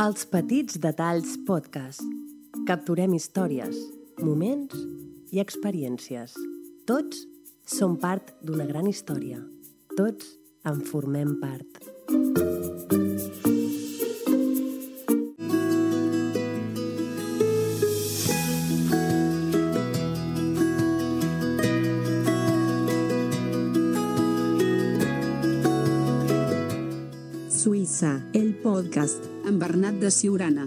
Els Petits Detalls Podcast. Capturem històries, moments i experiències. Tots som part d'una gran història. Tots en formem part. Suïssa, el podcast, amb Bernat de Siurana.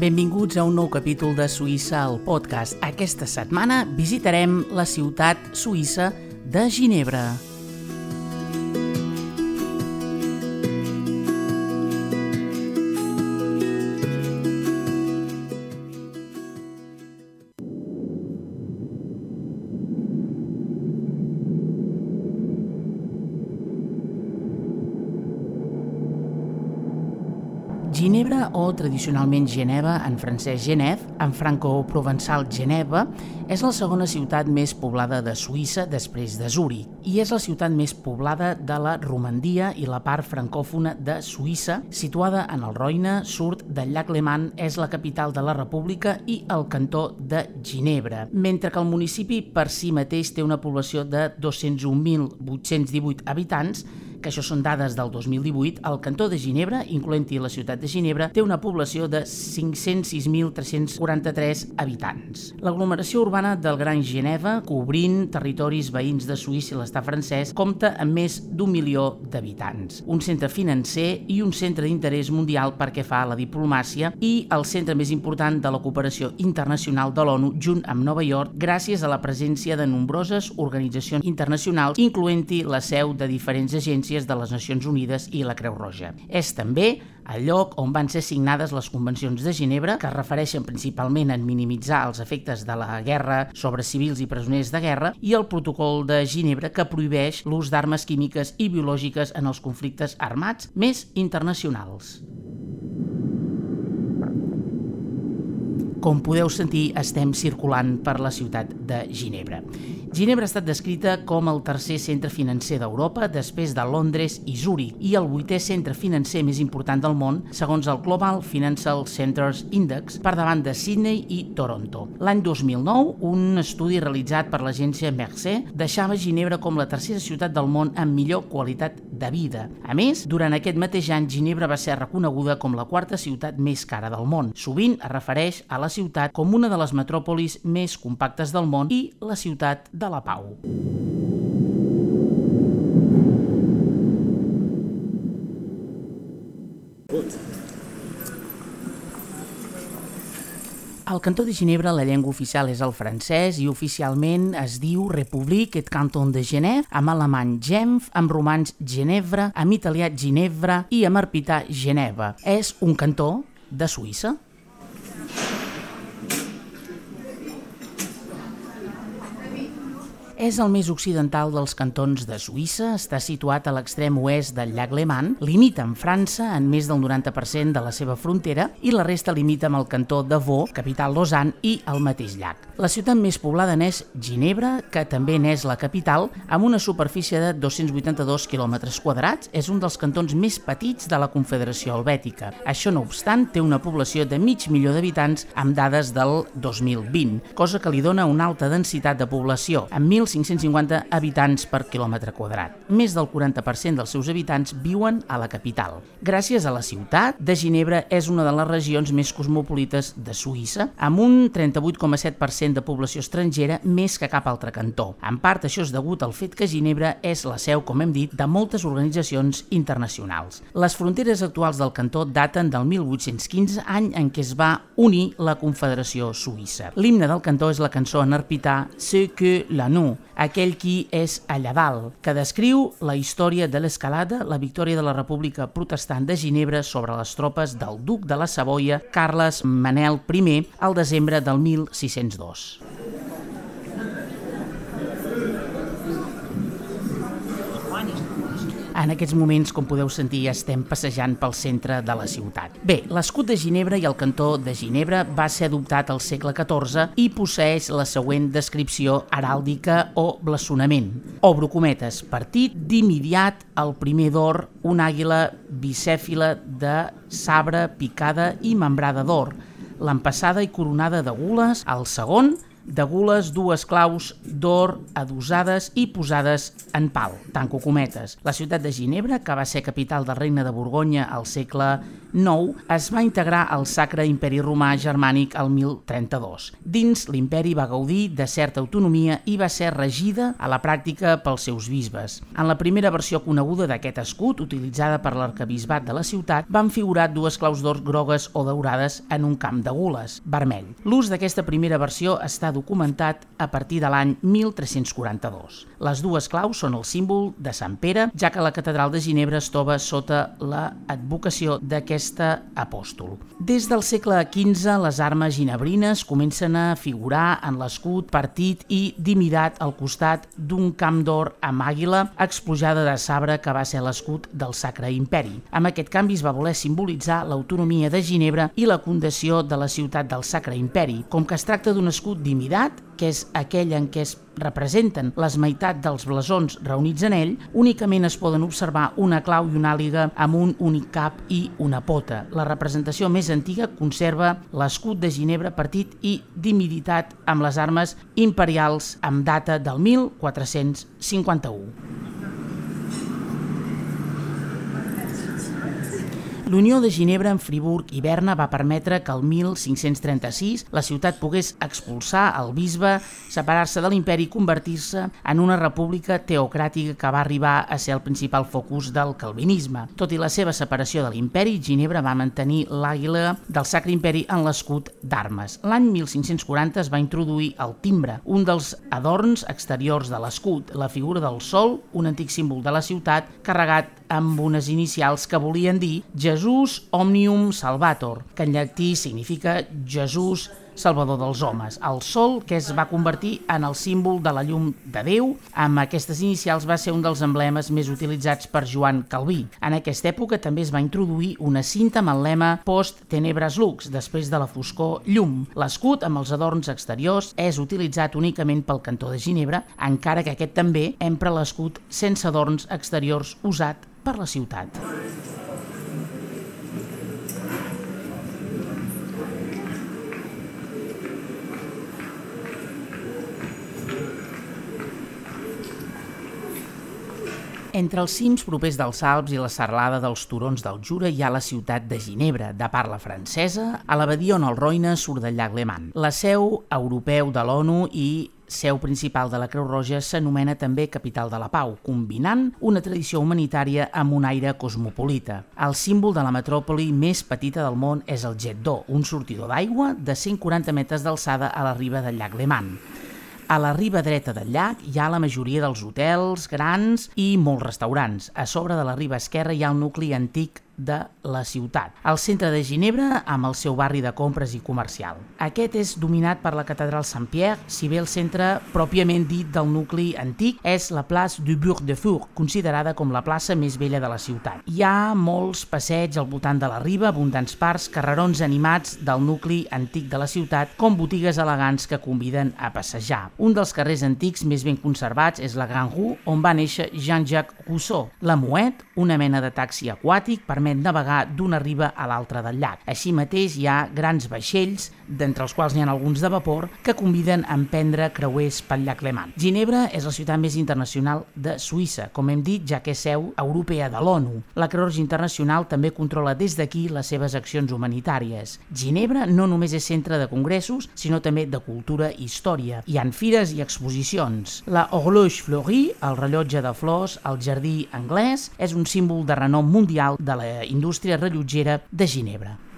Benvinguts a un nou capítol de Suïssa al podcast. Aquesta setmana visitarem la ciutat suïssa de Ginebra. Ginebra, o tradicionalment Geneva, en francès Genève, en franco-provençal Geneva, és la segona ciutat més poblada de Suïssa després de Zúrich i és la ciutat més poblada de la Romandia i la part francòfona de Suïssa, situada en el Roine, surt del llac Léman, és la capital de la República i el cantó de Ginebra, mentre que el municipi per si mateix té una població de 201.818 habitants, que això són dades del 2018, el cantó de Ginebra, incloent-hi la ciutat de Ginebra, té una població de 506.343 habitants. L'aglomeració urbana del Gran Geneva, cobrint territoris veïns de Suïssa i l'estat francès, compta amb més d'un milió d'habitants. Un centre financer i un centre d'interès mundial perquè fa a la diplomàcia i el centre més important de la cooperació internacional de l'ONU junt amb Nova York gràcies a la presència de nombroses organitzacions internacionals, incloent-hi la seu de diferents agències agències de les Nacions Unides i la Creu Roja. És també el lloc on van ser signades les convencions de Ginebra, que refereixen principalment en minimitzar els efectes de la guerra sobre civils i presoners de guerra, i el protocol de Ginebra, que prohibeix l'ús d'armes químiques i biològiques en els conflictes armats més internacionals. Com podeu sentir, estem circulant per la ciutat de Ginebra. Ginebra ha estat descrita com el tercer centre financer d'Europa després de Londres i Zurich i el vuitè centre financer més important del món segons el Global Financial Centers Index per davant de Sydney i Toronto. L'any 2009, un estudi realitzat per l'agència Mercer deixava Ginebra com la tercera ciutat del món amb millor qualitat de vida. A més, durant aquest mateix any, Ginebra va ser reconeguda com la quarta ciutat més cara del món. Sovint es refereix a la ciutat com una de les metròpolis més compactes del món i la ciutat de la pau. Al cantó de Ginebra la llengua oficial és el francès i oficialment es diu République et Canton de Genève, amb alemany Genf, amb romans Ginevra, amb italià Ginevra i amb arpità Geneva. És un cantó de Suïssa. És el més occidental dels cantons de Suïssa, està situat a l'extrem oest del llac Léman, limita amb França en més del 90% de la seva frontera i la resta limita amb el cantó de Vaud, capital Lausanne i el mateix llac. La ciutat més poblada n'és Ginebra, que també n'és la capital, amb una superfície de 282 km quadrats, és un dels cantons més petits de la Confederació Helvètica. Això no obstant, té una població de mig milió d'habitants amb dades del 2020, cosa que li dona una alta densitat de població, amb 1.550 habitants per quilòmetre quadrat. Més del 40% dels seus habitants viuen a la capital. Gràcies a la ciutat, de Ginebra és una de les regions més cosmopolites de Suïssa, amb un 38,7% de població estrangera més que cap altre cantó. En part, això és degut al fet que Ginebra és la seu, com hem dit, de moltes organitzacions internacionals. Les fronteres actuals del cantó daten del 1815, any en què es va unir la Confederació Suïssa. L'himne del cantó és la cançó en arpità Ce que la nous, aquell qui és allà dalt, que descriu la història de l'escalada, la victòria de la República Protestant de Ginebra sobre les tropes del duc de la Savoia, Carles Manel I, al desembre del 1602. En aquests moments, com podeu sentir, estem passejant pel centre de la ciutat. Bé, l'escut de Ginebra i el cantó de Ginebra va ser adoptat al segle XIV i posseix la següent descripció heràldica o blasonament. Obro cometes, partit dimidiat el primer d'or, una àguila bicèfila de sabre picada i membrada d'or, l'empassada i coronada de gules, el segon, de gules dues claus d'or adosades i posades en pal, tanco cometes. La ciutat de Ginebra, que va ser capital del regne de Borgonya al segle IX, es va integrar al Sacre Imperi Romà Germànic al 1032. Dins, l'imperi va gaudir de certa autonomia i va ser regida a la pràctica pels seus bisbes. En la primera versió coneguda d'aquest escut, utilitzada per l'arcabisbat de la ciutat, van figurar dues claus d'or grogues o daurades en un camp de gules, vermell. L'ús d'aquesta primera versió està documentat a partir de l'any 1342. Les dues claus són el símbol de Sant Pere, ja que la catedral de Ginebra es troba sota l'advocació d'aquest apòstol. Des del segle XV, les armes ginebrines comencen a figurar en l'escut partit i dimidat al costat d'un camp d'or amb àguila explojada de sabre que va ser l'escut del Sacre Imperi. Amb aquest canvi es va voler simbolitzar l'autonomia de Ginebra i la fundació de la ciutat del Sacre Imperi. Com que es tracta d'un escut dimidat Trinidad, que és aquell en què es representen les meitats dels blasons reunits en ell, únicament es poden observar una clau i una àliga amb un únic cap i una pota. La representació més antiga conserva l'escut de Ginebra partit i d'imiditat amb les armes imperials amb data del 1451. L'Unió de Ginebra amb Friburg i Berna va permetre que el 1536 la ciutat pogués expulsar el bisbe, separar-se de l'imperi i convertir-se en una república teocràtica que va arribar a ser el principal focus del calvinisme. Tot i la seva separació de l'imperi, Ginebra va mantenir l'àguila del Sacre Imperi en l'escut d'armes. L'any 1540 es va introduir el timbre, un dels adorns exteriors de l'escut, la figura del sol, un antic símbol de la ciutat, carregat amb unes inicials que volien dir Jesús Omnium Salvator, que en llatí significa Jesús Salvador dels homes. El sol, que es va convertir en el símbol de la llum de Déu, amb aquestes inicials va ser un dels emblemes més utilitzats per Joan Calví. En aquesta època també es va introduir una cinta amb el lema Post Tenebras Lux, després de la foscor llum. L'escut, amb els adorns exteriors, és utilitzat únicament pel cantó de Ginebra, encara que aquest també empra l'escut sense adorns exteriors usat per la ciutat. Entre els cims propers dels Alps i la serlada dels turons del Jura hi ha la ciutat de Ginebra, de parla francesa, a l'abadia on el Roine surt del llac Léman. La seu europeu de l'ONU i seu principal de la Creu Roja, s'anomena també Capital de la Pau, combinant una tradició humanitària amb un aire cosmopolita. El símbol de la metròpoli més petita del món és el Jet d'Or, un sortidor d'aigua de 140 metres d'alçada a la riba del llac Léman. A la riba dreta del llac hi ha la majoria dels hotels grans i molts restaurants. A sobre de la riba esquerra hi ha el nucli antic de la ciutat. El centre de Ginebra amb el seu barri de compres i comercial. Aquest és dominat per la catedral Saint-Pierre, si bé el centre pròpiament dit del nucli antic és la Place du Bourg de Four, considerada com la plaça més vella de la ciutat. Hi ha molts passeigs al voltant de la riba, abundants parcs, carrerons animats del nucli antic de la ciutat, com botigues elegants que conviden a passejar. Un dels carrers antics més ben conservats és la Grand Rue, on va néixer Jean-Jacques Rousseau. La Mouette, una mena de taxi aquàtic, permet permet navegar d'una riba a l'altra del llac. Així mateix hi ha grans vaixells, d'entre els quals n'hi ha alguns de vapor, que conviden a emprendre creuers pel llac Léman. Ginebra és la ciutat més internacional de Suïssa, com hem dit, ja que és seu europea de l'ONU. La Creu Roja Internacional també controla des d'aquí les seves accions humanitàries. Ginebra no només és centre de congressos, sinó també de cultura i història. Hi han fires i exposicions. La Horloge Fleurie, el rellotge de flors, el jardí anglès, és un símbol de renom mundial de la indústria rellotgera de Ginebra.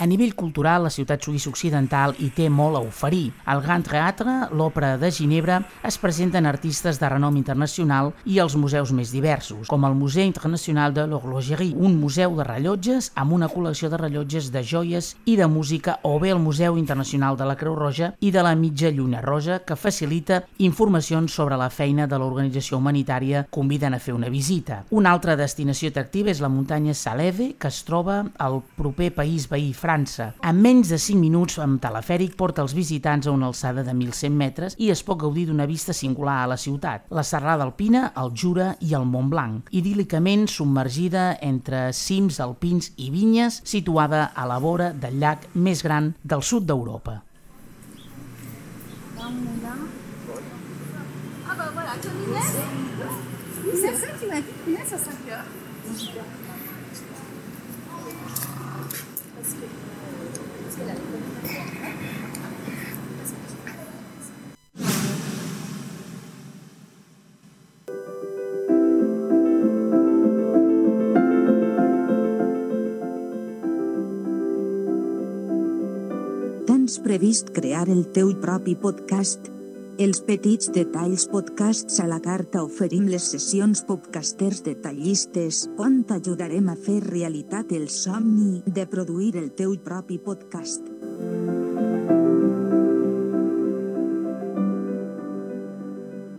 A nivell cultural, la ciutat suïssa occidental hi té molt a oferir. Al Grand Theatre, l'Òpera de Ginebra, es presenten artistes de renom internacional i els museus més diversos, com el Museu Internacional de l'Horlogerie, un museu de rellotges amb una col·lecció de rellotges de joies i de música, o bé el Museu Internacional de la Creu Roja i de la Mitja Lluna Roja, que facilita informacions sobre la feina de l'organització humanitària conviden a fer una visita. Una altra destinació atractiva és la muntanya Saleve, que es troba al proper país veí França. En menys de 5 minuts amb telefèric porta els visitants a una alçada de 1.100 metres i es pot gaudir d'una vista singular a la ciutat. La serrada alpina, el Jura i el Mont Blanc, idíl·licament submergida entre cims alpins i vinyes, situada a la vora del llac més gran del sud d'Europa. Ah bah voilà, comme Inès C'est ça qui m'a dit Inès à 5 heures. Parce que, parce que la- Tens previst crear el teu propi podcast? Els petits detalls podcasts a la carta oferim les sessions podcasters detallistes on t'ajudarem a fer realitat el somni de produir el teu propi podcast.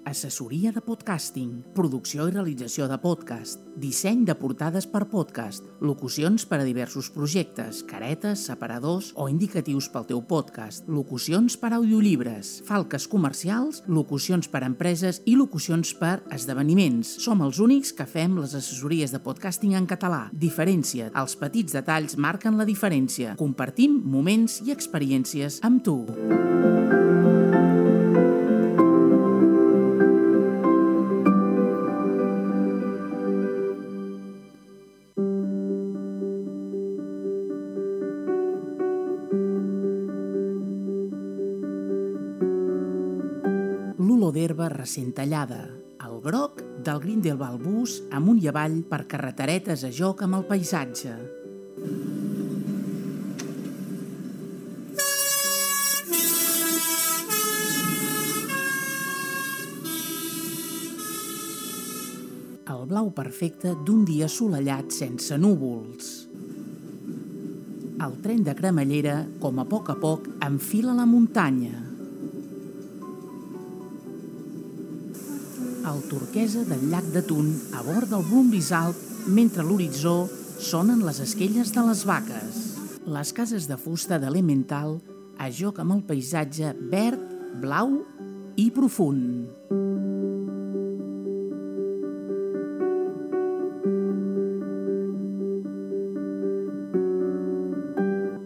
Assessoria de podcasting, producció i realització de podcast, disseny de portades per podcast, locucions per a diversos projectes, caretes, separadors o indicatius pel teu podcast, locucions per a audiollibres, falques comercials, locucions per a empreses i locucions per a esdeveniments. Som els únics que fem les assessories de podcasting en català. Diferència. Els petits detalls marquen la diferència. Compartim moments i experiències amb tu. L'olor d'herba recent tallada, el groc del Grindelwald bus amunt i avall per carreteretes a joc amb el paisatge. El blau perfecte d'un dia assolellat sense núvols. El tren de cremallera, com a poc a poc, enfila la muntanya. El turquesa del llac de Tun a bord del Brumbisalt mentre l'horitzó sonen les esquelles de les vaques. Les cases de fusta d'Elemental a joc amb el paisatge verd, blau i profund.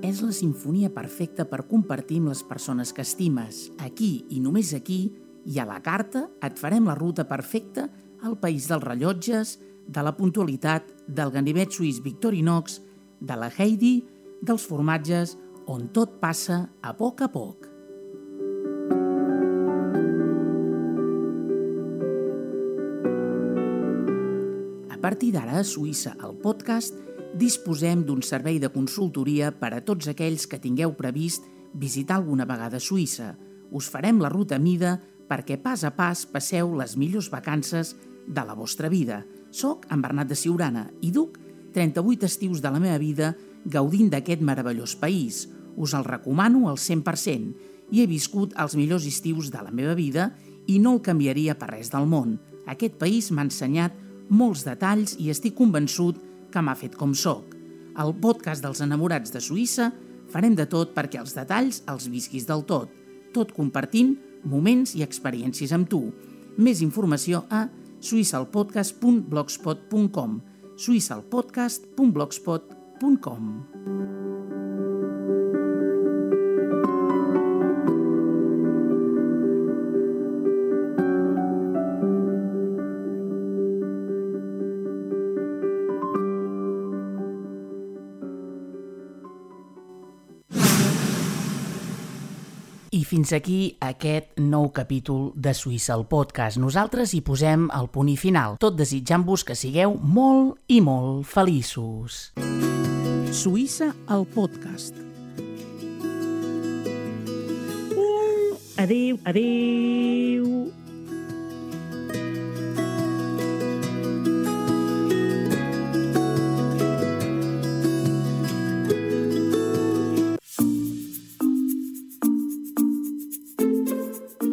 És la sinfonia perfecta per compartir amb les persones que estimes. Aquí i només aquí i a la carta et farem la ruta perfecta al país dels rellotges, de la puntualitat, del ganivet suís Victorinox, de la Heidi, dels formatges, on tot passa a poc a poc. A partir d'ara a Suïssa, al podcast, disposem d'un servei de consultoria per a tots aquells que tingueu previst visitar alguna vegada Suïssa. Us farem la ruta mida perquè pas a pas passeu les millors vacances de la vostra vida. Soc en Bernat de Siurana i duc 38 estius de la meva vida gaudint d'aquest meravellós país. Us el recomano al 100% i he viscut els millors estius de la meva vida i no el canviaria per res del món. Aquest país m'ha ensenyat molts detalls i estic convençut que m'ha fet com sóc. Al podcast dels enamorats de Suïssa farem de tot perquè els detalls els visquis del tot, tot compartint moments i experiències amb tu. Més informació a suïssalpodcast.blogspot.com suïssalpodcast.blogspot.com I fins aquí aquest nou capítol de Suïssa, el podcast. Nosaltres hi posem el punt i final, tot desitjant-vos que sigueu molt i molt feliços. Suïssa, el podcast. Adéu, adéu.